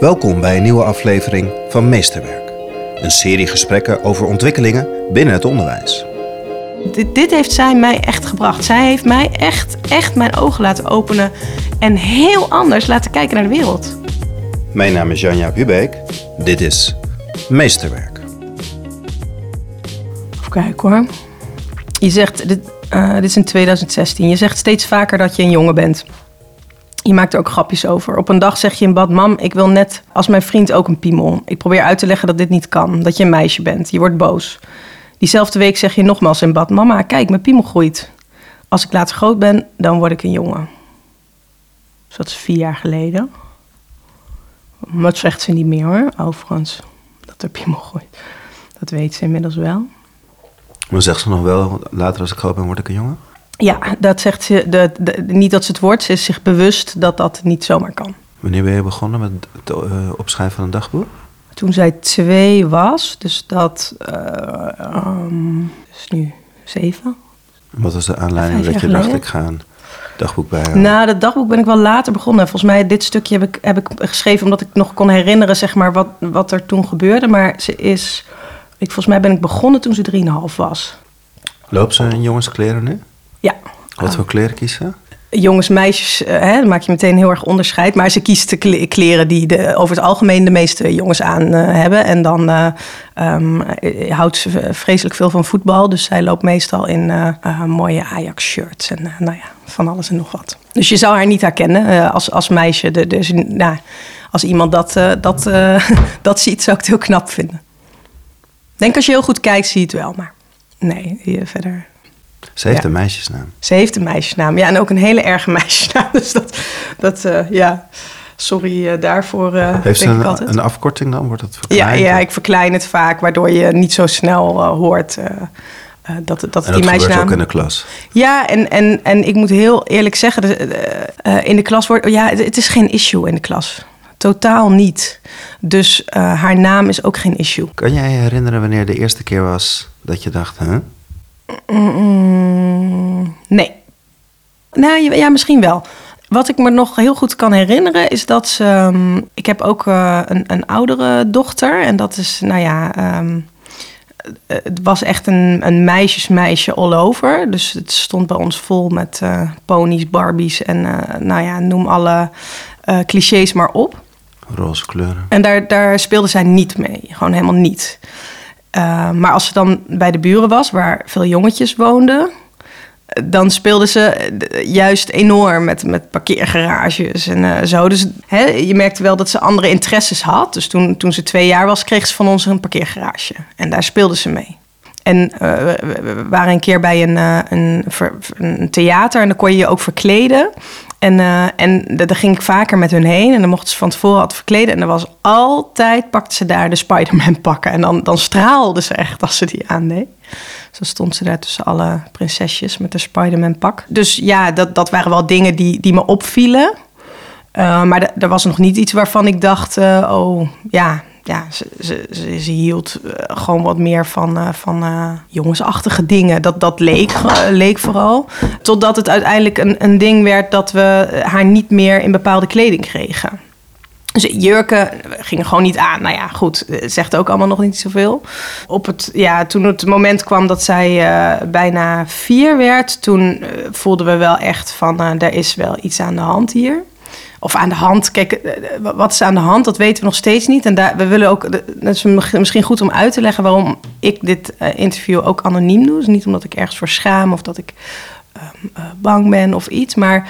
Welkom bij een nieuwe aflevering van Meesterwerk. Een serie gesprekken over ontwikkelingen binnen het onderwijs. Dit, dit heeft zij mij echt gebracht. Zij heeft mij echt, echt mijn ogen laten openen en heel anders laten kijken naar de wereld. Mijn naam is Janja Hubeek. Dit is Meesterwerk. Even kijken hoor. Je zegt, dit, eh, dit is in 2016, je zegt steeds vaker dat je een jongen bent. Je maakt er ook grapjes over. Op een dag zeg je in bad, mam, ik wil net als mijn vriend ook een piemel. Ik probeer uit te leggen dat dit niet kan, dat je een meisje bent. Je wordt boos. Diezelfde week zeg je nogmaals in bad, mama, kijk, mijn piemel groeit. Als ik later groot ben, dan word ik een jongen. Dus dat is vier jaar geleden. Dat zegt ze niet meer hoor, overigens. Dat er piemel groeit. Dat weet ze inmiddels wel. Maar zegt ze nog wel, later als ik groot ben, word ik een jongen? Ja, dat zegt ze. De, de- niet dat ze het wordt, ze is zich bewust dat dat niet zomaar kan. Wanneer ben je begonnen met het eh, opschrijven van een dagboek? Toen zij twee was, dus dat eh, ehm, is nu zeven. Wat was de aanleiding dat je dacht, ik ga een dagboek bijhouden? Na dat dagboek ben ik wel later begonnen. Volgens mij, dit stukje heb ik, heb ik geschreven omdat ik nog kon herinneren zeg maar, wat, wat er toen gebeurde. Maar ze is, ik, volgens mij ben ik begonnen toen ze 3,5 was. Loopt ze in jongenskleren nu? Ja, Wat voor kleren kiest ze? jongens, meisjes, eh, hè, dan maak je meteen heel erg onderscheid. Maar ze kiest de kle- kleren die de, over het algemeen de meeste jongens aan eh, hebben. En dan eh, ehm, eh, houdt ze vreselijk veel van voetbal. Dus zij loopt meestal in mooie Ajax-shirts en nou ja, van alles en nog wat. Dus je zou haar niet herkennen als, als meisje. De, dus, nou, als iemand dat, dat, dat ziet, zou ik het heel knap vinden. Ik denk als je heel goed kijkt, zie je het wel. Maar nee, verder... Ze heeft Ja. een meisjesnaam. Ze heeft een meisjesnaam. Ja, en ook een hele erge meisjesnaam. Dus dat, dat eh, ja, sorry eh, daarvoor, eh Heeft ze een, altijd. een afkorting dan? Wordt het ja, verkleind? ja, ik verklein het vaak, waardoor je niet zo snel hoort eh, dat, dat die dat gebeurt meisjesnaam... ook in de klas. Ja, en, en, en ik moet heel eerlijk zeggen, in de klas wordt... Ja, het, het is geen issue in de klas. Totaal niet. Dus haar naam is ook geen issue. Kan jij je herinneren wanneer de eerste keer was dat je dacht, hè? Mm, nee. Nou, ja, ja, misschien wel. Wat ik me nog heel goed kan herinneren is dat ze. ehm, ik heb ook eh, een, een oudere dochter. En dat is, nou ja. ehm, eh, het was echt een, een meisjesmeisje all over. Dus het stond bij ons vol met eh, ponies, barbies en nou ja, noem alle clichés maar op. Roze kleuren. En daar, daar speelde zij niet mee. Gewoon helemaal niet. Uh, maar als ze dan bij de buren was, waar veel jongetjes woonden... eh, dan speelde ze eh, juist enorm met, met parkeergarages en zo. Dus hè, je merkte wel dat ze andere interesses had. Dus toen, toen ze twee jaar was, kreeg ze van ons een parkeergarage. En daar speelde ze mee. En we, waren een keer bij een, een, een, theater en dan kon je je ook verkleden. En, uh, en daar ging ik vaker met hun heen. En dan mochten ze van tevoren wat verkleden. En er was altijd, pakte ze daar de Spider-Man pakken. En dan, dan straalde ze echt als ze die aandeed. Zo stond ze daar tussen alle prinsesjes met de Spider-Man pak. Dus ja, dat, dat waren wel dingen die, die me opvielen. Uh, maar er was nog niet iets waarvan ik dacht, uh, oh ja, ja, ze, ze, ze, hield uh, gewoon wat meer van, uh, van uh, jongensachtige dingen. Dat, dat leek, leek vooral. Totdat het uiteindelijk een, een ding werd dat we haar niet meer in bepaalde kleding kregen. Dus jurken gingen gewoon niet aan. Nou ja, goed, zegt ook allemaal nog niet zoveel. Op het, ja, toen het moment kwam dat zij bijna vier werd... toen voelden we wel echt van, er is wel iets aan de hand hier of aan de hand. Kijk, eh, wat is aan de hand, dat weten we nog steeds niet. En daar, we willen ook, dat is misschien goed om uit te leggen waarom ik dit interview ook anoniem doe. Dus niet omdat ik ergens voor schaam of dat ik uh, bang ben of iets. Maar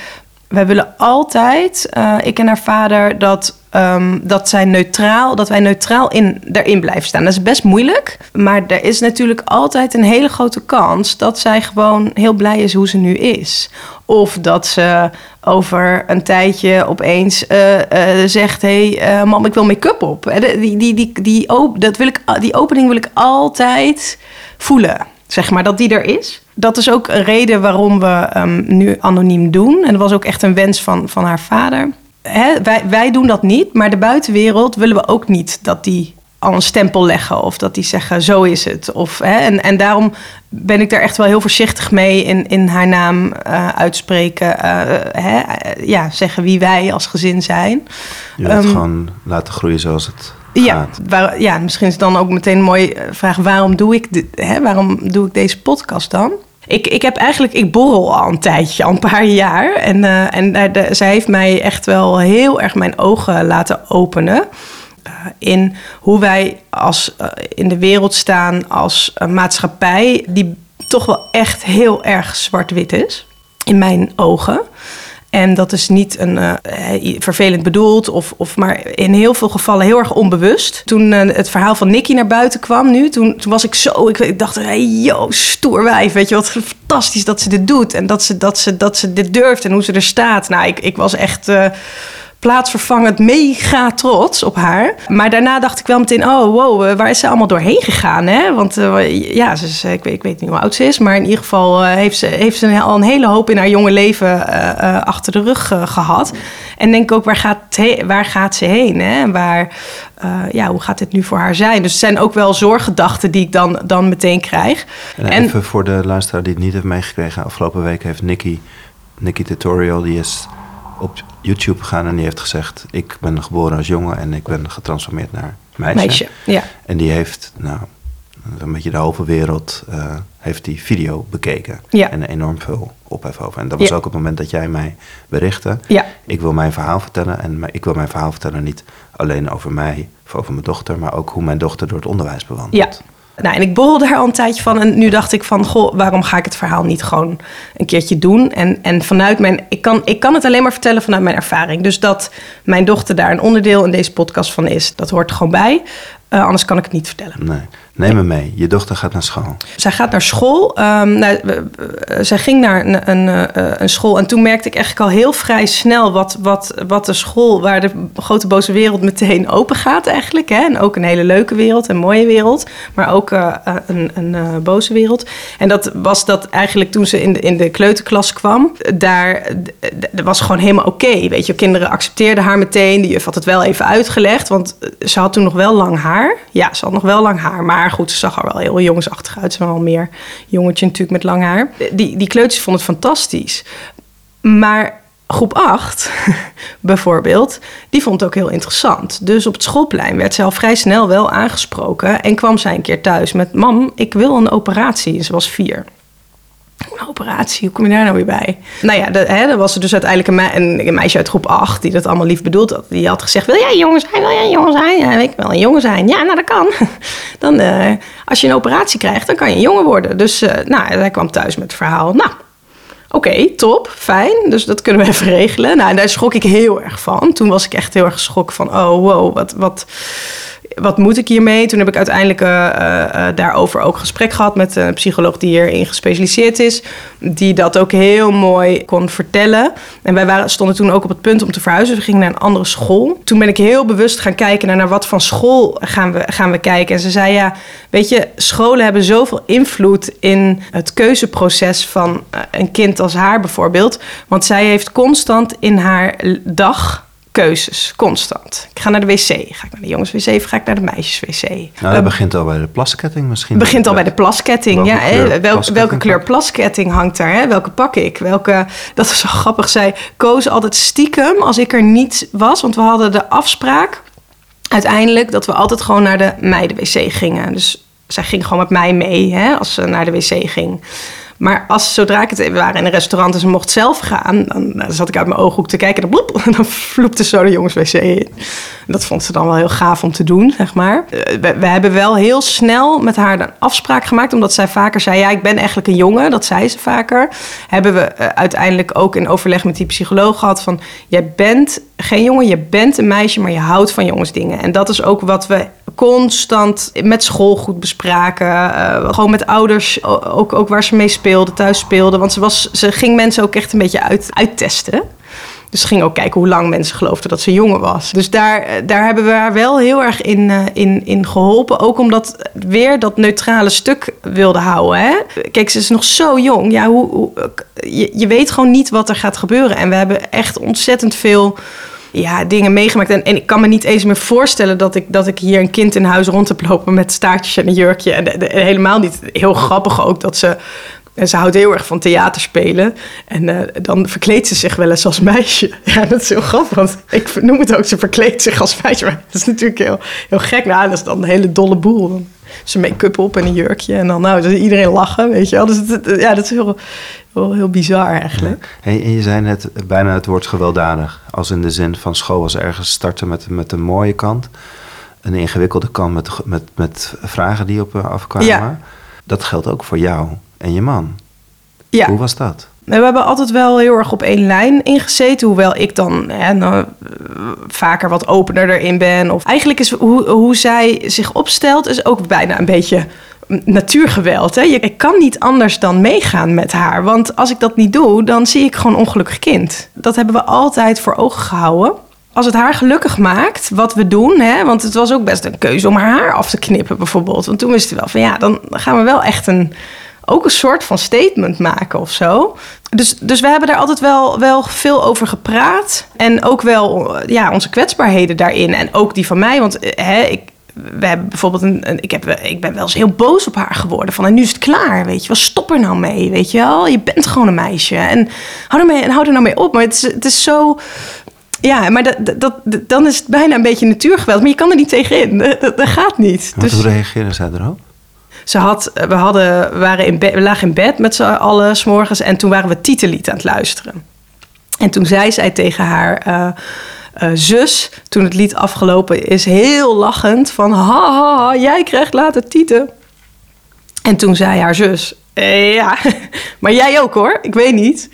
wij willen altijd, ik en haar vader, dat, um, dat, zij neutraal, dat wij neutraal in, erin blijven staan. Dat is best moeilijk. Maar er is natuurlijk altijd een hele grote kans dat zij gewoon heel blij is hoe ze nu is. Of dat ze over een tijdje opeens uh, uh, zegt: Hé, hey, uh, mam, ik wil make-up op. Die, die, die, die, dat wil ik, die opening wil ik altijd voelen. Zeg maar dat die er is. Dat is ook een reden waarom we um, nu anoniem doen. En dat was ook echt een wens van, van haar vader. Hè, wij, wij doen dat niet, maar de buitenwereld willen we ook niet dat die al een stempel leggen of dat die zeggen zo is het. Of, hè, en, en daarom ben ik daar echt wel heel voorzichtig mee in, in haar naam uh, uitspreken. Uh, hè, ja, zeggen wie wij als gezin zijn. Je wilt um, gewoon laten groeien zoals het ja, waar, ja, misschien is het dan ook meteen een mooie vraag: waarom doe ik, dit, hè, waarom doe ik deze podcast dan? Ik, ik heb eigenlijk, ik borrel al een tijdje, al een paar jaar. En, uh, en de, zij heeft mij echt wel heel erg mijn ogen laten openen. Uh, in hoe wij als, in de wereld staan als maatschappij, die toch wel echt heel erg zwart-wit is. In mijn ogen. En dat is niet een, uh, vervelend bedoeld, of, of, maar in heel veel gevallen heel erg onbewust. Toen uh, het verhaal van Nicky naar buiten kwam nu, toen, toen was ik zo, ik, ik dacht, hey, yo, stoer wijf, weet je wat fantastisch dat ze dit doet. En dat ze, dat ze, dat ze dit durft en hoe ze er staat. Nou, ik, ik was echt... Uh, plaatsvervangend mega trots op haar. Maar daarna dacht ik wel meteen, oh wow, waar is ze allemaal doorheen gegaan? Hè? Want uh, ja, ze is, ik, weet, ik weet niet hoe oud ze is, maar in ieder geval uh, heeft ze, heeft ze al een hele hoop in haar jonge leven uh, achter de rug gehad. En denk ook, waar gaat, waar gaat ze heen? Hè? Waar, ja, hoe gaat dit nu voor haar zijn? Dus het zijn ook wel zorggedachten die ik dan, dan meteen krijg. En, en even voor de luisteraar die het niet heeft meegekregen, afgelopen week heeft Nicky, Nicky Tutorial, die is op YouTube gegaan en die heeft gezegd: Ik ben geboren als jongen en ik ben getransformeerd naar meisje. meisje ja. En die heeft, nou, een beetje de halve wereld, uh, heeft die video bekeken. Ja. En enorm veel ophef over. En dat was ook het moment dat jij mij berichtte. Ja. Ik wil mijn verhaal vertellen. En ik wil mijn verhaal vertellen niet alleen over mij of over mijn dochter, maar ook hoe mijn dochter door het onderwijs bewandelt. Ja. Nou, en ik borrelde daar al een tijdje van. En nu dacht ik van, goh, waarom ga ik het verhaal niet gewoon een keertje doen? En, en vanuit mijn... Ik kan, ik kan het alleen maar vertellen vanuit mijn ervaring. Dus dat mijn dochter daar een onderdeel in deze podcast van is, dat hoort er gewoon bij. Uh, anders kan ik het niet vertellen. Nee. Neem me mee. Je dochter gaat naar school. Zij gaat naar school. Um, nou, zij ging naar een, een, eh, een, school. En toen merkte ik eigenlijk al heel vrij snel wat, wat, wat de school, waar de grote boze wereld meteen open gaat eigenlijk. Hè? En ook een hele leuke wereld, een mooie wereld. Maar ook uh, een, een uh, boze wereld. En dat was dat eigenlijk toen ze in de, in de kleuterklas kwam. Daar was gewoon helemaal oké. Weet je, kinderen accepteerden haar meteen. De juf had het wel even uitgelegd. Want ze had toen nog wel lang haar. Ja, ze had nog wel lang haar. Maar goed, ze zag er wel heel jongensachtig uit. Ze was wel meer jongetje natuurlijk met lang haar. Die, die kleuters vonden het fantastisch. Maar groep 8 bijvoorbeeld, die vond het ook heel interessant. Dus op het schoolplein werd ze al vrij snel wel aangesproken. En kwam zij een keer thuis met... Mam, ik wil een operatie. En ze was vier. Een operatie, hoe kom je daar nou weer bij? Nou ja, hè, dan was er dus uiteindelijk een, een, meisje uit groep 8 die dat allemaal lief bedoeld had. Die had gezegd: Wil jij jongen zijn? Wil jij een jongen zijn? Ja, ik wil een jongen zijn. Ja, nou dat kan. Dan, uh, als je een operatie krijgt, dan kan je een jongen worden. Dus uh, nou, hij kwam thuis met het verhaal. Nou, oké, top, fijn. Dus dat kunnen we even regelen. Nou, en daar schrok ik heel erg van. Toen was ik echt heel erg geschrokken van: Oh, wow, wat. wat wat moet ik hiermee? Toen heb ik uiteindelijk uh, uh, daarover ook gesprek gehad met een psycholoog die hierin gespecialiseerd is. Die dat ook heel mooi kon vertellen. En wij waren, stonden toen ook op het punt om te verhuizen. We gingen naar een andere school. Toen ben ik heel bewust gaan kijken naar, naar wat van school gaan we, gaan we kijken. En ze zei ja, weet je, scholen hebben zoveel invloed in het keuzeproces van een kind als haar bijvoorbeeld. Want zij heeft constant in haar dag keuzes, constant. Ik ga naar de wc. Ga ik naar de jongenswc of ga ik naar de meisjeswc? Nou, dat uh, begint al bij de plasketting misschien. begint al bij de plasketting, welke ja. Kleur Wel, welke kleur plasketting hangt daar? Hè? Welke pak ik? Welke, dat is zo grappig. Zij koos altijd stiekem als ik er niet was. Want we hadden de afspraak uiteindelijk dat we altijd gewoon naar de meiden-wc gingen. Dus zij ging gewoon met mij mee hè, als ze naar de wc ging. Maar als, zodra ik het, we waren in een restaurant en ze mocht zelf gaan, dan, dan zat ik uit mijn ooghoek te kijken en dan, bloep, dan vloepte zo de jongenswc in. Dat vond ze dan wel heel gaaf om te doen, zeg maar. Eh, we, we, hebben wel heel snel met haar een afspraak gemaakt, omdat zij vaker zei: Ja, ik ben eigenlijk een jongen. Dat zei ze vaker. Hebben we uh, uiteindelijk ook in overleg met die psycholoog gehad: van jij bent geen jongen, je bent een meisje, maar je houdt van jongensdingen. En dat is ook wat we constant met school goed bespraken. Uh, gewoon met ouders, ook, ook waar ze mee speelde, thuis speelde. Want ze, was, ze ging mensen ook echt een beetje uit, uittesten. Dus ze ging ook kijken hoe lang mensen geloofden dat ze jongen was. Dus daar, daar hebben we haar wel heel erg in, uh, in, in geholpen. Ook omdat weer dat neutrale stuk wilde houden. Hè? Kijk, ze is nog zo jong. Ja, hoe, hoe je, je weet gewoon niet wat er gaat gebeuren. En we hebben echt ontzettend veel ja, dingen meegemaakt. En, en ik kan me niet eens meer voorstellen dat ik, dat ik hier een kind in huis rond heb lopen met staartjes en een jurkje. En, helemaal niet. Heel grappig ook dat ze. En ze houdt heel erg van theaterspelen. En eh, dan verkleedt ze zich wel eens als meisje. Ja, dat is heel grappig. Want ik noem het ook, ze verkleedt zich als meisje. Maar dat is natuurlijk heel, heel gek. Nou, dat is dan een hele dolle boel. Dan ze make-up op en een jurkje. En dan nou, dan iedereen lachen, weet je wel. Dus het, ja, dat is heel, heel, heel bizar eigenlijk. En je zei net bijna het woord gewelddadig. Als in de zin van school was ergens starten met, met een mooie kant. Een ingewikkelde kant met, met, met vragen die op je afkwamen. Ja. Dat geldt ook voor jou en je man. Ja. Hoe was dat? We hebben altijd wel heel erg op één lijn ingezeten. Hoewel ik dan hè, nou, eh, vaker wat opener erin ben. Of eigenlijk is hoe, hoe zij zich opstelt, is ook bijna een beetje natuurgeweld. Hè? Je, ik kan niet anders dan meegaan met haar. Want als ik dat niet doe, dan zie ik gewoon een ongelukkig kind. Dat hebben we altijd voor ogen gehouden. Als het haar gelukkig maakt, wat we doen, hè, want het was ook best een keuze om haar haar af te knippen, bijvoorbeeld. Want toen wisten we wel van ja, dan gaan we wel echt een, ook een soort van statement maken of zo. Dus, dus we hebben daar altijd wel, wel veel over gepraat. En ook wel ja, onze kwetsbaarheden daarin. En ook die van mij. Want eh, hè, ik, we hebben bijvoorbeeld een, een- ik, heb, ik ben wel eens heel boos op haar geworden. Van en nu is het klaar, weet je wel. Stop er nou mee, weet je wel. Je bent gewoon een meisje. En hou er, mee, en hou er nou mee op. Maar het is, het is zo... Ja, maar dat, dat, dat- dan is het bijna een beetje natuurgeweld. Maar je kan er niet tegenin. Dat, dat, gaat niet. Want Dus Hoe reageerde zij erop? Ze had, we, hadden, waren in we lagen in bed met z'n allen s'morgens. En toen waren we Titellied aan het luisteren. En toen zei zij tegen haar eh, eh, zus, toen het lied afgelopen is, heel lachend van... Ha, ha, ha, jij krijgt later Tieten. En toen zei haar zus, "Eh, ja, maar jij ook hoor, ik weet niet.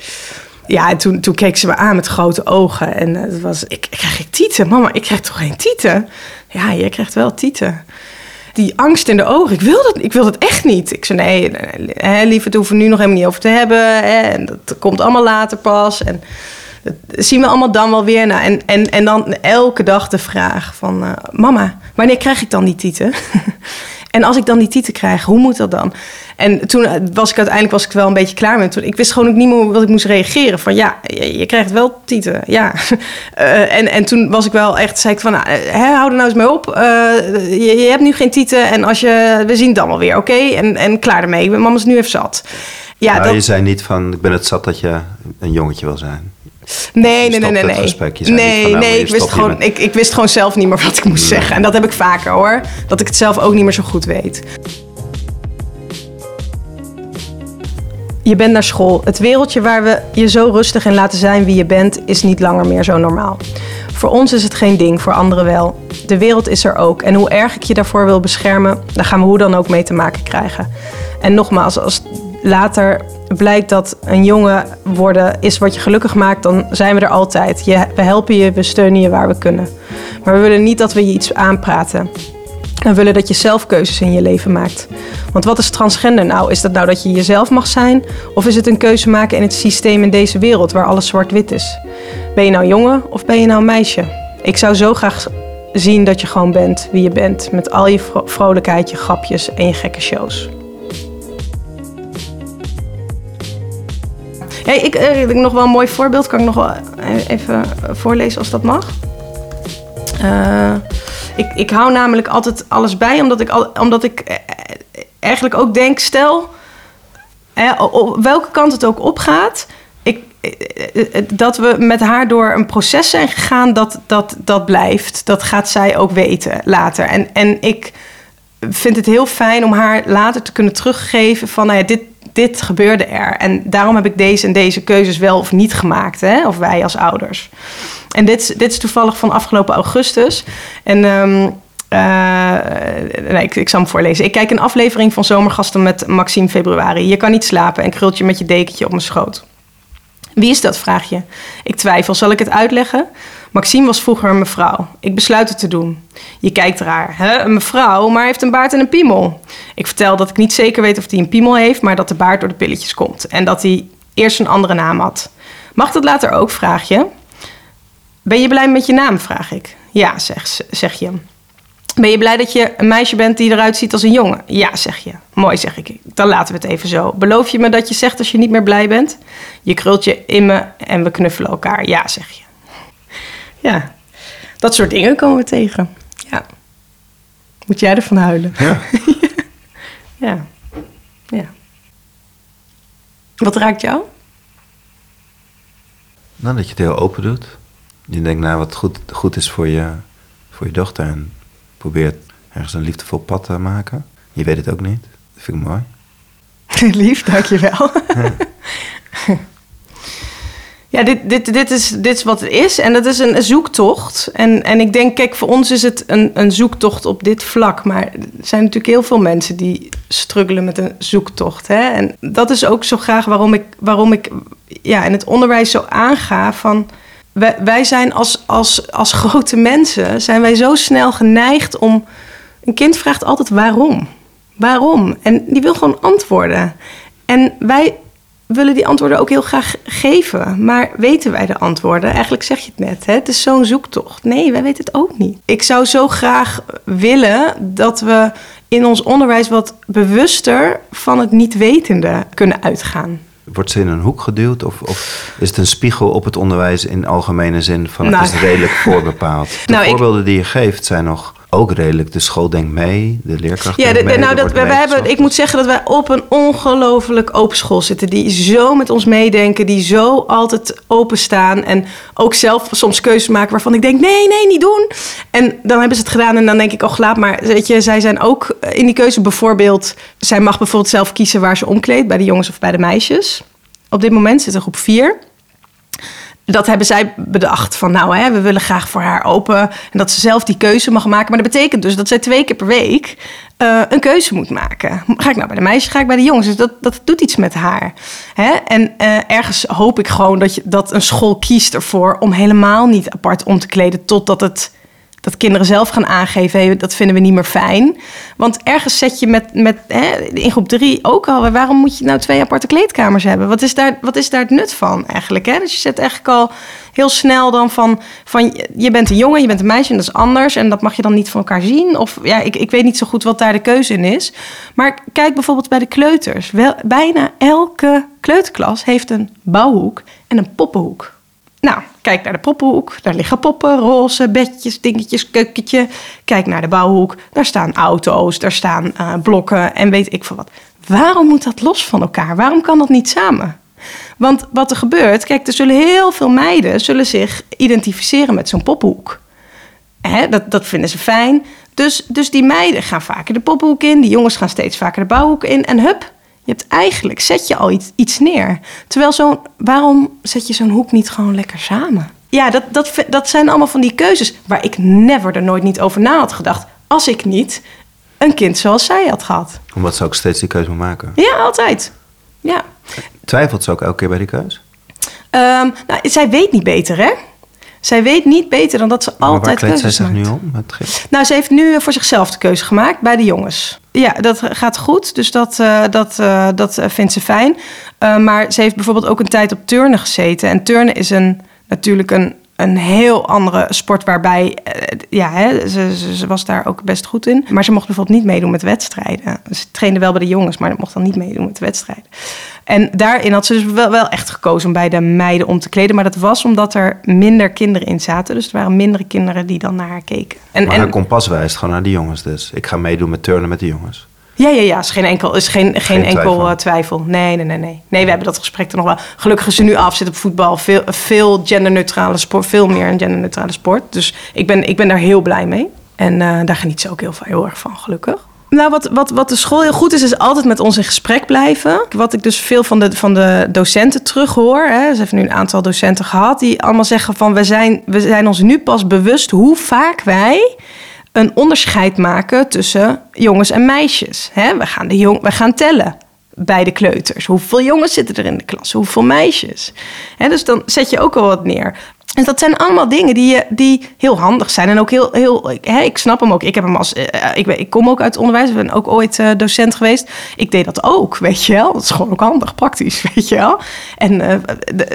Ja, en toen, toen keek ze me aan met grote ogen. En het was, ik, krijg ik tieten? Mama, ik krijg toch geen tieten? Ja, jij krijgt wel tieten. Die angst in de ogen, ik wil dat, ik wil dat echt niet. Ik zei, nee, hè, lieve, daar hoeven we nu nog helemaal niet over te hebben. Hè, en dat komt allemaal later pas. En dat zien we allemaal dan wel weer. Nou, en, en, en dan elke dag de vraag van... eh, mama, wanneer krijg ik dan die tieten? en als ik dan die tieten krijg, hoe moet dat dan? En toen was ik uiteindelijk was ik wel een beetje klaar met. Toen, ik wist gewoon ook niet meer wat ik moest reageren. Van ja, je, je krijgt wel tieten, ja. Eh, en, en toen was ik wel echt, zei ik van, nou, eh, hè, hou er nou eens mee op. Eh, je, je hebt nu geen tieten en als je, we zien het dan wel weer, oké? En, en klaar ermee. Mama is nu even zat. Ja, Maar dat, je zei niet van, ik ben het zat dat je een jongetje wil zijn. Nee, nee, nee, nee. Nee, nee, van, nou, nee hier ik, wist gewoon, met- ik, ik wist gewoon zelf niet meer wat ik moest zeggen. En dat heb ik vaker hoor. Dat ik het zelf ook niet meer zo goed weet. Je bent naar school. Het wereldje waar we je zo rustig in laten zijn wie je bent, is niet langer meer zo normaal. Voor ons is het geen ding, voor anderen wel. De wereld is er ook. En hoe erg ik je daarvoor wil beschermen, daar gaan we hoe dan ook mee te maken krijgen. En nogmaals, als later blijkt dat een jongen worden is wat je gelukkig maakt, dan zijn we er altijd. Je, we helpen je, we steunen je waar we kunnen. Maar we willen niet dat we je iets aanpraten. We willen dat je zelf keuzes in je leven maakt. Want wat is transgender nou? Is dat nou dat je jezelf mag zijn? Of is het een keuze maken in het systeem in deze wereld waar alles zwart-wit is? Ben je nou jongen of ben je nou meisje? Ik zou zo graag zien dat je gewoon bent wie je bent. Met al je vro- vrolijkheid, je grapjes en je gekke shows. Hey, ik, eh, ik nog wel een mooi voorbeeld. Kan ik nog wel even voorlezen als dat mag? Eh, ik, ik hou namelijk altijd alles bij, omdat ik, al, omdat ik eh, eigenlijk ook denk, stel, welke kant het ook opgaat, ik, eh, eh, dat we met haar door een proces zijn gegaan, dat, dat, dat blijft. Dat gaat zij ook weten later. En, en ik vind het heel fijn om haar later te kunnen teruggeven van, nou ja, dit, dit gebeurde er. En daarom heb ik deze en deze keuzes wel of niet gemaakt, hè? of wij als ouders. En dit, is- dit is toevallig van afgelopen augustus. En ehm, eh, nee, ik, ik zal hem voorlezen. Ik kijk een aflevering van Zomergasten met Maxime Februari. Je kan niet slapen en krult je met je dekentje op mijn schoot. Wie is dat, vraag je. Ik twijfel, zal ik het uitleggen? Maxime was vroeger een mevrouw. Ik besluit het te doen. Je kijkt raar. Hè? Een mevrouw, maar heeft een baard en een piemel. Ik vertel dat ik niet zeker weet of hij een piemel heeft... maar dat de baard door de pilletjes komt. En dat hij eerst een andere naam had. Mag dat later ook, vraag je. Ben je blij met je naam, vraag ik. Ja, zeg, zeg je. Ben je blij dat je een meisje bent die eruit ziet als een jongen? Ja, zeg je. Mooi, zeg ik. Dan laten we het even zo. Beloof je me dat je zegt als je niet meer blij bent? Je krult je in me en we knuffelen elkaar. Ja, zeg je. Ja, dat soort dingen komen we tegen. Ja. Moet jij ervan huilen? Ja. Ja. Ja. Wat raakt jou? Nou, dat je het heel open doet. Je denkt na wat goed, goed is voor je, voor je dochter en probeert ergens een liefdevol pad te maken. Je weet het ook niet. Dat vind ik mooi. Lief, dankjewel. Ja, dit, dit, dit, is, dit is wat het is. En dat is een zoektocht. En, en ik denk, kijk, voor ons is het een, een zoektocht op dit vlak. Maar er zijn natuurlijk heel veel mensen die struggelen met een zoektocht. Hè? En dat is ook zo graag waarom ik, waarom ik ja, in het onderwijs zo aanga van... Wij, wij zijn als, als, als grote mensen, zijn wij zo snel geneigd om... Een kind vraagt altijd waarom. Waarom? En die wil gewoon antwoorden. En wij willen die antwoorden ook heel graag geven. Maar weten wij de antwoorden? Eigenlijk zeg je het net. Hè? Het is zo'n zoektocht. Nee, wij weten het ook niet. Ik zou zo graag willen dat we in ons onderwijs wat bewuster van het niet wetende kunnen uitgaan. Wordt ze in een hoek geduwd of, of is het een spiegel op het onderwijs in algemene zin van het Nou. is redelijk voorbepaald? De Nou, ik- voorbeelden die je geeft zijn nog ook redelijk. De school denkt mee, de leerkracht Ja, denkt de- mee. nou, dat, we, hebben, ik moet zeggen dat wij op een ongelooflijk open school zitten. Die zo met ons meedenken, die zo altijd openstaan. En ook zelf soms keuzes maken waarvan ik denk: nee, nee, niet doen. En dan hebben ze het gedaan en dan denk ik: oh, laat maar. Weet je, zij zijn ook in die keuze bijvoorbeeld. Zij mag bijvoorbeeld zelf kiezen waar ze omkleedt, bij de jongens of bij de meisjes. Op dit moment zit er groep 4 dat hebben zij bedacht. Van nou, hè, we willen graag voor haar open. En dat ze zelf die keuze mag maken. Maar dat betekent dus dat zij twee keer per week eh, een keuze moet maken. Ga ik nou bij de meisjes, ga ik bij de jongens. Dus dat, dat doet iets met haar. Hè? En eh, ergens hoop ik gewoon dat, je, dat een school kiest ervoor... om helemaal niet apart om te kleden totdat het... Dat kinderen zelf gaan aangeven, dat vinden we niet meer fijn. Want ergens zet je met, met hè, in groep drie ook al... waarom moet je nou twee aparte kleedkamers hebben? Wat is daar, wat is daar het nut van eigenlijk? Hè? Dus je zet eigenlijk al heel snel dan van... van je bent een jongen, je bent een meisje en dat is anders... en dat mag je dan niet van elkaar zien. Of ja, ik, ik weet niet zo goed wat daar de keuze in is. Maar kijk bijvoorbeeld bij de kleuters. Bijna elke kleuterklas heeft een bouwhoek en een poppenhoek. Nou, kijk naar de poppenhoek. Daar liggen poppen, roze, bedjes, dingetjes, keukentje. Kijk naar de bouwhoek. Daar staan auto's, daar staan eh, blokken en weet ik veel wat. Waarom moet dat los van elkaar? Waarom kan dat niet samen? Want wat er gebeurt, kijk, er zullen heel veel meiden zullen zich identificeren met zo'n poppenhoek. Hè, dat, dat vinden ze fijn. Dus, dus die meiden gaan vaker de poppenhoek in. Die jongens gaan steeds vaker de bouwhoek in. En hup, je hebt eigenlijk, zet je al iets, iets neer. Terwijl zo'n, waarom zet je zo'n hoek niet gewoon lekker samen? Ja, dat, dat, dat zijn allemaal van die keuzes waar ik never er nooit niet over na had gedacht. Als ik niet een kind zoals zij had gehad. Omdat ze ook steeds die keuze moet maken. Ja, altijd. Ja. Twijfelt ze ook elke keer bij die keus? Ehm, nou, zij weet niet beter, hè? Zij weet niet beter dan dat ze Maar waar altijd kleedt zij keuzes zich maakt. nu om? Nou, ze heeft nu voor zichzelf de keuze gemaakt bij de jongens. Ja, dat gaat goed. Dus dat, eh, dat, eh, dat eh, vindt ze fijn. Maar ze heeft bijvoorbeeld ook een tijd op turnen gezeten. En turnen is een, natuurlijk een, een heel andere sport waarbij... eh, ja, hè, ze, ze, ze was daar ook best goed in. Maar ze mocht bijvoorbeeld niet meedoen met wedstrijden. Ze trainde wel bij de jongens, maar dat mocht dan niet meedoen met wedstrijden. En daarin had ze dus wel, wel echt gekozen om bij de meiden om te kleden. Maar dat was omdat er minder kinderen in zaten. Dus er waren mindere kinderen die dan naar haar keken. En, Maar en, haar kompas wijst gewoon naar die jongens dus. Ik ga meedoen met turnen met de jongens. Ja, ja, ja. Is geen enkel, is geen, geen, enkel twijfel. twijfel. Nee, nee, nee, nee. Nee, we hebben dat gesprek er nog wel. Gelukkig is ze nu af, zit op voetbal. Veel, veel genderneutrale sport. Veel meer een genderneutrale sport. Dus ik ben, ik ben daar heel blij mee. En eh, daar geniet ze ook heel, heel erg van, gelukkig. Nou, wat, wat, wat de school heel goed is, is altijd met ons in gesprek blijven. Wat ik dus veel van de, van de docenten terughoor. Hè, ze heeft nu een aantal docenten gehad die allemaal zeggen van... We zijn, we zijn ons nu pas bewust hoe vaak wij een onderscheid maken tussen jongens en meisjes. We, gaan de jong, we gaan tellen bij de kleuters. Hoeveel jongens zitten er in de klas? Hoeveel meisjes? Dus dan zet je ook al wat neer. En dat zijn allemaal dingen die, je- die heel handig zijn. En ook heel, heel hè, ik snap hem ook. Ik, heb hem als, eh, ik, ben- ik kom ook uit het onderwijs. Ik ben ook ooit eh, docent geweest. Ik deed dat ook, weet je wel. Dat is gewoon ook handig, praktisch, weet je wel. En eh,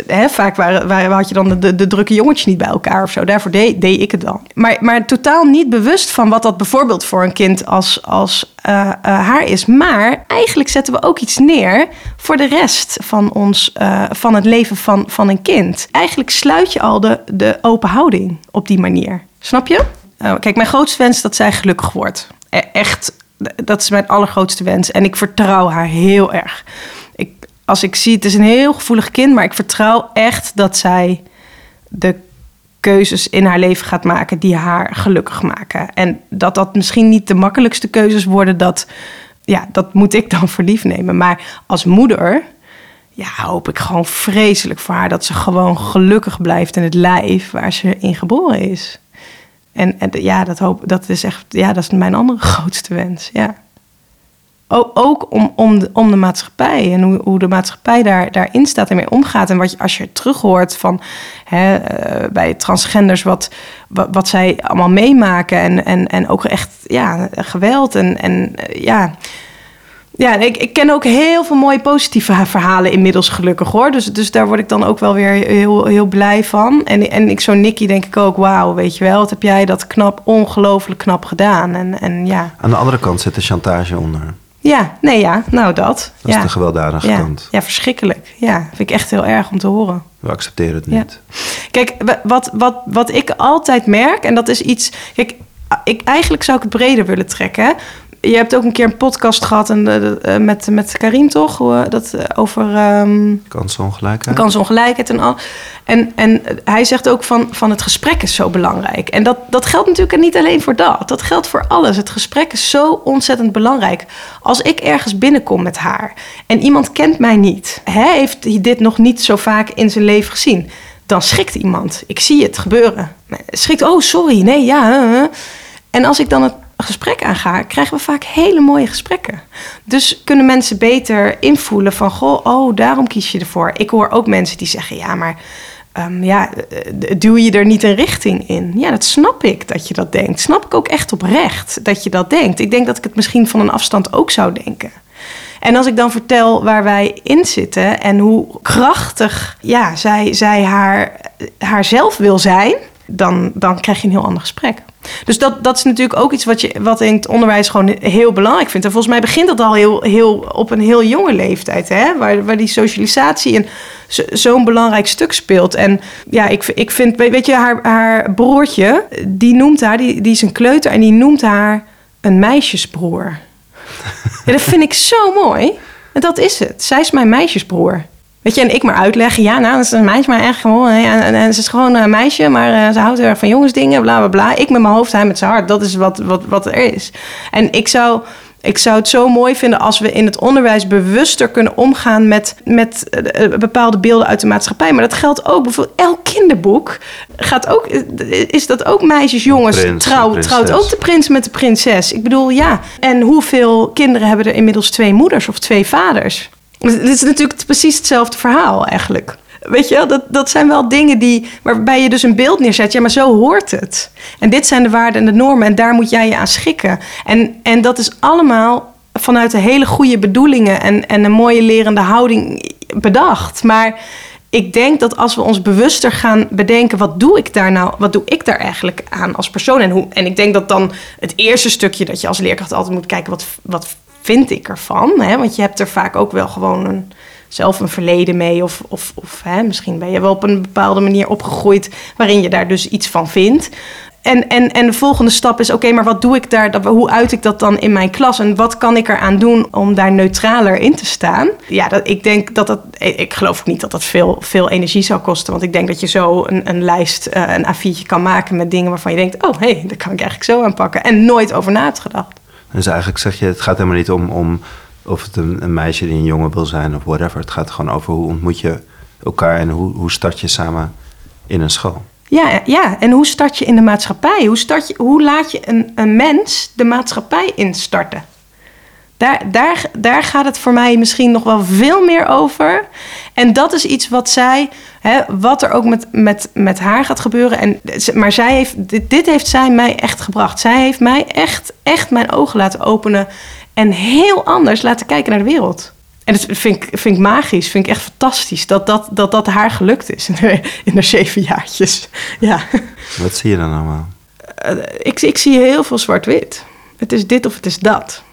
hè, vaak waren, waren, had je dan de, de, drukke jongetjes niet bij elkaar of zo. Daarvoor deed, deed ik het dan. Maar, maar totaal niet bewust van wat dat bijvoorbeeld voor een kind als, als eh, eh, haar is. Maar eigenlijk zetten we ook iets neer voor de rest van, ons, eh, van het leven van, van een kind. Eigenlijk sluit je al de, de open houding op die manier. Snap je? Uh, kijk, mijn grootste wens is dat zij gelukkig wordt. E echt, dat is mijn allergrootste wens. En ik vertrouw haar heel erg. Ik, als ik zie, het is een heel gevoelig kind, maar ik vertrouw echt dat zij de keuzes in haar leven gaat maken die haar gelukkig maken. En dat dat misschien niet de makkelijkste keuzes worden, dat, ja, dat moet ik dan voor lief nemen. Maar als moeder ja, hoop ik gewoon vreselijk voor haar dat ze gewoon gelukkig blijft in het lijf waar ze in geboren is. En, ja, dat, hoop, dat is echt, ja, dat is mijn andere grootste wens. Ja. Ook om, om, de, om de maatschappij en hoe, hoe de maatschappij daar, daarin staat en mee omgaat. En wat je, als je terughoort van hè, uh, bij transgenders, wat, wat, zij allemaal meemaken. En, en, en ook echt ja, geweld. En, en uh, ja, ja, ik, ik ken ook heel veel mooie positieve verhalen inmiddels gelukkig hoor. Dus, dus daar word ik dan ook wel weer heel, heel blij van. En, en ik zo Nicky denk ik ook, wauw, weet je wel, wat heb jij dat knap, ongelooflijk knap gedaan. En, en ja. Aan de andere kant zit de chantage onder. Ja, nee ja, nou dat. Dat is de gewelddadige ja. kant. Ja, verschrikkelijk. Ja, vind ik echt heel erg om te horen. We accepteren het niet. Kijk, wat, wat, wat ik altijd merk, en dat is iets... Kijk, ik, eigenlijk zou ik het breder willen trekken je hebt ook een keer een podcast gehad en, uh, met, met Karim, toch? Uh, dat, uh, over... Um, kansongelijkheid. Kansongelijkheid en al. En, en hij zegt ook van, van het gesprek is zo belangrijk. En dat, dat geldt natuurlijk niet alleen voor dat. Dat geldt voor alles. Het gesprek is zo ontzettend belangrijk. Als ik ergens binnenkom met haar en iemand kent mij niet... Hij heeft dit nog niet zo vaak in zijn leven gezien... dan schrikt iemand. Ik zie het gebeuren. Schrikt, oh sorry, nee, ja... En als ik dan het gesprek aanga, krijgen we vaak hele mooie gesprekken. Dus kunnen mensen beter invoelen van, goh, oh, daarom kies je ervoor. Ik hoor ook mensen die zeggen, ja, maar um, ja, duw je er niet een richting in? Ja, dat snap ik dat je dat denkt. Snap ik ook echt oprecht dat je dat denkt. Ik denk dat ik het misschien van een afstand ook zou denken. En als ik dan vertel waar wij in zitten en hoe krachtig ja, zij, zij haar, haar zelf wil zijn, dan, dan krijg je een heel ander gesprek. Dus dat, dat is natuurlijk ook iets wat, je, wat in het onderwijs gewoon heel belangrijk vindt. En volgens mij begint dat al heel, heel, op een heel jonge leeftijd, hè? Waar, waar die socialisatie zo'n belangrijk stuk speelt. En ja, ik, ik vind, weet je, haar, haar broertje, die noemt haar, die, die is een kleuter en die noemt haar een meisjesbroer. Ja, dat vind ik zo mooi. En dat is het. Zij is mijn meisjesbroer. Weet je, en ik maar uitleggen, ja, nou, dat is een meisje, maar echt gewoon, en, en, en, ze is gewoon een meisje, maar uh, ze houdt heel erg van jongensdingen, bla bla bla. Ik met mijn hoofd, hij met zijn hart, dat is wat, wat, wat er is. En ik zou, ik zou het zo mooi vinden als we in het onderwijs bewuster kunnen omgaan met, met uh, bepaalde beelden uit de maatschappij. Maar dat geldt ook bijvoorbeeld, elk kinderboek gaat ook, is dat ook meisjes, jongens, Prins, trouw, trouwt ook de prins met de prinses. Ik bedoel, ja. En hoeveel kinderen hebben er inmiddels twee moeders of twee vaders? Het is natuurlijk precies hetzelfde verhaal eigenlijk. Weet je, dat, dat zijn wel dingen die, waarbij je dus een beeld neerzet. Ja, maar zo hoort het. En dit zijn de waarden en de normen en daar moet jij je aan schikken. En, en dat is allemaal vanuit de hele goede bedoelingen en, en een mooie lerende houding bedacht. Maar ik denk dat als we ons bewuster gaan bedenken, wat doe ik daar nou, wat doe ik daar eigenlijk aan als persoon? En, hoe, en ik denk dat dan het eerste stukje dat je als leerkracht altijd moet kijken, wat, wat vind ik ervan? Hè? Want je hebt er vaak ook wel gewoon een, zelf een verleden mee. Of, of, of hè, misschien ben je wel op een bepaalde manier opgegroeid waarin je daar dus iets van vindt. En, en, en de volgende stap is: oké, maar wat doe ik daar? Hoe uit ik dat dan in mijn klas? En wat kan ik eraan doen om daar neutraler in te staan? Ja, dat, ik denk dat dat. Ik geloof niet dat dat veel, veel energie zou kosten. Want ik denk dat je zo een, een lijst, uh, een A4'tje kan maken met dingen waarvan je denkt: oh hé, hey, daar kan ik eigenlijk zo aanpakken. En nooit over na hebt gedacht. Dus eigenlijk zeg je, het gaat helemaal niet om, om of het een, een, meisje die een jongen wil zijn of whatever. Het gaat gewoon over hoe ontmoet je elkaar en hoe, hoe start je samen in een school. Ja, ja, en hoe start je in de maatschappij? Hoe, start je, hoe laat je een, een mens de maatschappij instarten? Daar, daar, daar gaat het voor mij misschien nog wel veel meer over. En dat is iets wat zij, hè, wat er ook met, met, met haar gaat gebeuren. En, maar zij heeft, dit, dit heeft zij mij echt gebracht. Zij heeft mij echt, echt mijn ogen laten openen. En heel anders laten kijken naar de wereld. En dat vind ik, vind ik magisch, vind ik echt fantastisch dat dat, dat, dat haar gelukt is in de zeven jaartjes. Ja. Wat zie je dan allemaal? Uh, ik, ik zie heel veel zwart-wit. Het is dit of het is dat.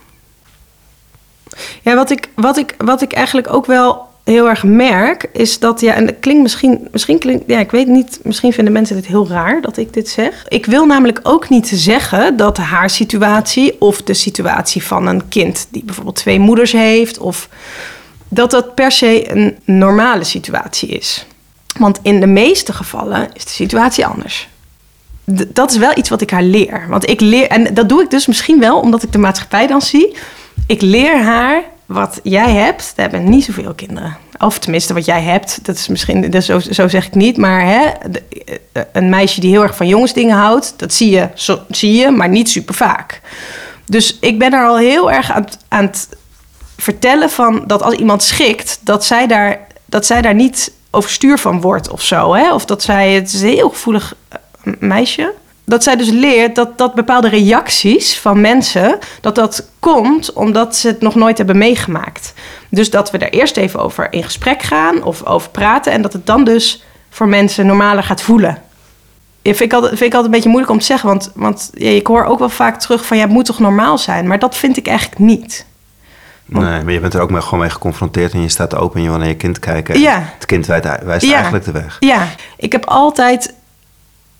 Ja, wat ik, wat ik, wat ik eigenlijk ook wel heel erg merk, is dat, ja, en dat klinkt misschien, misschien klinkt, ja, ik weet niet, misschien vinden mensen dit heel raar dat ik dit zeg. Ik wil namelijk ook niet zeggen dat haar situatie of de situatie van een kind die bijvoorbeeld twee moeders heeft, of dat dat per se een normale situatie is. Want in de meeste gevallen is de situatie anders. Dat is wel iets wat ik haar leer. Want ik leer, en dat doe ik dus misschien wel omdat ik de maatschappij dan zie. Ik leer haar wat jij hebt. Daar hebben niet zoveel kinderen. Of tenminste, wat jij hebt. Dat is misschien, dat zo, zo zeg ik niet. Maar hè, eh, een meisje die heel erg van jongensdingen houdt, dat zie je, zie je maar niet super vaak. Dus ik ben er al heel erg aan, aan het vertellen van dat als iemand schikt, dat zij daar, dat zij daar niet overstuur van wordt of zo. Hè? Of dat zij, het is een heel gevoelig eh, meisje. Dat zij dus leert dat, dat bepaalde reacties van mensen, dat dat komt omdat ze het nog nooit hebben meegemaakt. Dus dat we er eerst even over in gesprek gaan of over praten en dat het dan dus voor mensen normaler gaat voelen. Ja, vind ik, altijd, vind ik altijd een beetje moeilijk om te zeggen, want, want ja, ik hoor ook wel vaak terug van ja, het moet toch normaal zijn, maar dat vind ik eigenlijk niet. Nee, maar je bent er ook mee, gewoon mee geconfronteerd en je staat open en je wil naar je kind kijken. En Ja. Het kind wijst, eigenlijk de weg. Ja, ik heb altijd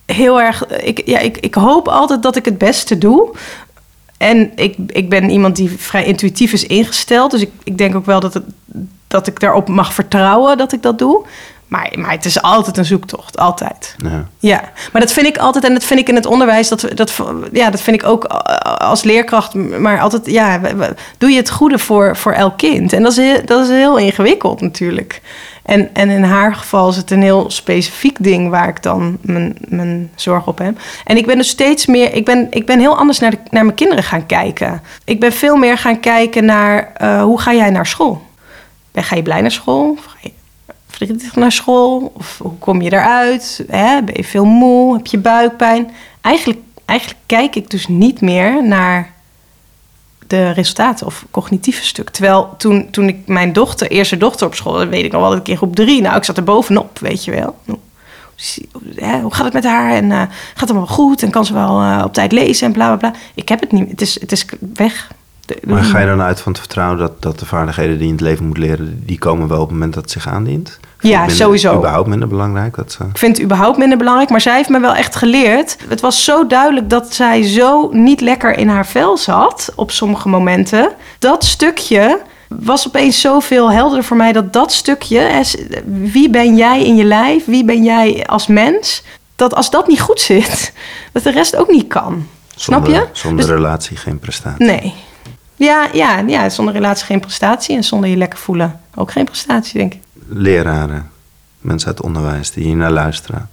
heel erg. Ik, ja, ik, ik hoop altijd dat ik het beste doe. En ik, ik ben iemand die vrij intuïtief is ingesteld. Dus ik, ik denk ook wel dat, het, dat ik daarop mag vertrouwen dat ik dat doe. Maar, maar het is altijd een zoektocht, altijd. Ja. Ja, maar dat vind ik altijd, en dat vind ik in het onderwijs, dat, dat, ja, dat vind ik ook als leerkracht, maar altijd, ja, doe je het goede voor, voor elk kind. En dat is, dat is heel ingewikkeld natuurlijk. En, en in haar geval is het een heel specifiek ding waar ik dan mijn, mijn zorg op heb. En ik ben dus steeds meer, ik ben, ik ben heel anders naar, de, naar mijn kinderen gaan kijken. Ik ben veel meer gaan kijken naar eh, hoe ga jij naar school? Ben, ga je blij naar school? Of ga je verdrietig naar school? Of hoe kom je eruit? Hè? Ben je veel moe? Heb je buikpijn? Eigenlijk, eigenlijk kijk ik dus niet meer naar de resultaten of cognitieve stuk. Terwijl toen, toen ik mijn dochter, eerste dochter op school, weet ik nog wel, dat ik in groep drie, nou, ik zat er bovenop, weet je wel. Hoe, hè, hoe gaat het met haar? En eh, gaat het allemaal goed? En kan ze wel eh, op tijd lezen en bla bla bla. Ik heb het niet. Het is, het is weg. De- Maar ga je dan uit van het vertrouwen dat, dat de vaardigheden die je in het leven moet leren, die komen wel op het moment dat het zich aandient? Vind Ja, minder- sowieso. überhaupt minder belangrijk? Dat ze... Ik vind het überhaupt minder belangrijk, maar zij heeft me wel echt geleerd. Het was zo duidelijk dat zij zo niet lekker in haar vel zat op sommige momenten. Dat stukje was opeens zoveel helderder voor mij dat dat stukje, s- wie ben jij in je lijf, wie ben jij als mens, dat als dat niet goed zit, dat de rest ook niet kan. Snap je? Zonder Dus- relatie geen prestatie. Nee. Ja, ja, ja, zonder relatie geen prestatie en zonder je lekker voelen ook geen prestatie, denk ik. Leraren, mensen uit onderwijs die hier naar luisteren.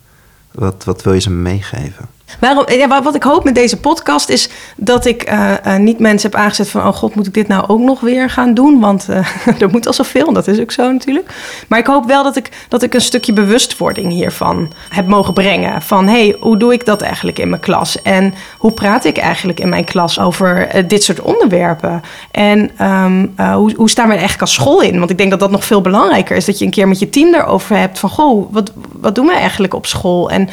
Wat, wat wil je ze meegeven? Waarom, ja, wa- wat ik hoop met deze podcast is dat ik eh, eh, niet mensen heb aangezet van... oh god, moet ik dit nou ook nog weer gaan doen? Want eh, er moet al zoveel, en dat is ook zo natuurlijk. Maar ik hoop wel dat ik, dat ik een stukje bewustwording hiervan heb mogen brengen. Van, hé, hey, hoe doe ik dat eigenlijk in mijn klas? En hoe praat ik eigenlijk in mijn klas over dit soort onderwerpen? En ehm, eh, hoe, hoe staan we er eigenlijk als school in? Want ik denk dat dat nog veel belangrijker is. Dat je een keer met je team daarover hebt van... goh, wat, wat doen we eigenlijk op school? En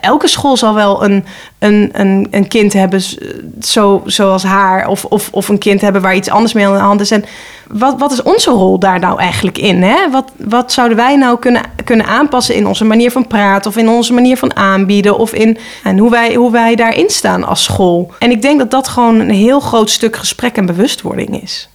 elke school zal wel een, een, een, een kind hebben zo, zoals haar... Of, of, of een kind hebben waar iets anders mee aan de hand is. En wat, wat is onze rol daar nou eigenlijk in? Hè? Wat, wat zouden wij nou kunnen, kunnen aanpassen in onze manier van praten... of in onze manier van aanbieden... of in en hoe, wij, hoe wij daarin staan als school? En ik denk dat dat gewoon een heel groot stuk gesprek en bewustwording is.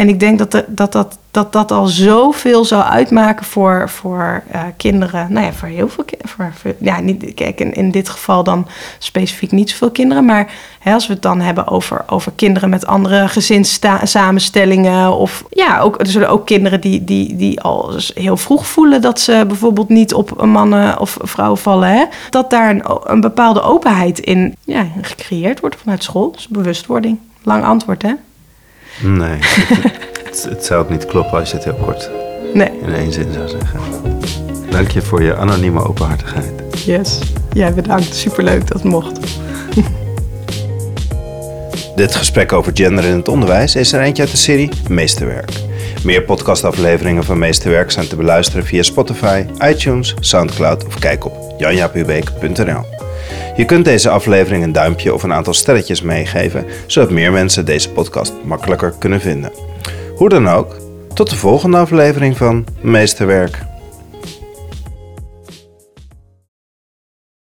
En ik denk dat dat, dat, dat, dat al zoveel zou uitmaken voor, voor eh, kinderen. Nou ja, voor heel veel kinderen. Ja, niet, kijk, in, in dit geval dan specifiek niet zoveel kinderen. Maar hè, als we het dan hebben over, over kinderen met andere gezinssamenstellingen. Of ja, ook, er zullen ook kinderen die, die, die al heel vroeg voelen dat ze bijvoorbeeld niet op mannen of vrouwen vallen. Hè, dat daar een, een bepaalde openheid in ja, gecreëerd wordt vanuit school. Dus bewustwording. Lang antwoord, hè? Nee, het, het, het zou ook niet kloppen als je het heel kort Nee. in één zin zou zeggen. Dank je voor je anonieme openhartigheid. Yes. Jij bedankt. Superleuk dat het mocht. Dit gesprek over gender in het onderwijs is er eentje uit de serie Meesterwerk. Meer podcastafleveringen van Meesterwerk zijn te beluisteren via Spotify, iTunes, Soundcloud of kijk op janjapubeek.nl. Je kunt deze aflevering een duimpje of een aantal sterretjes meegeven, zodat meer mensen deze podcast makkelijker kunnen vinden. Hoe dan ook, tot de volgende aflevering van Meesterwerk.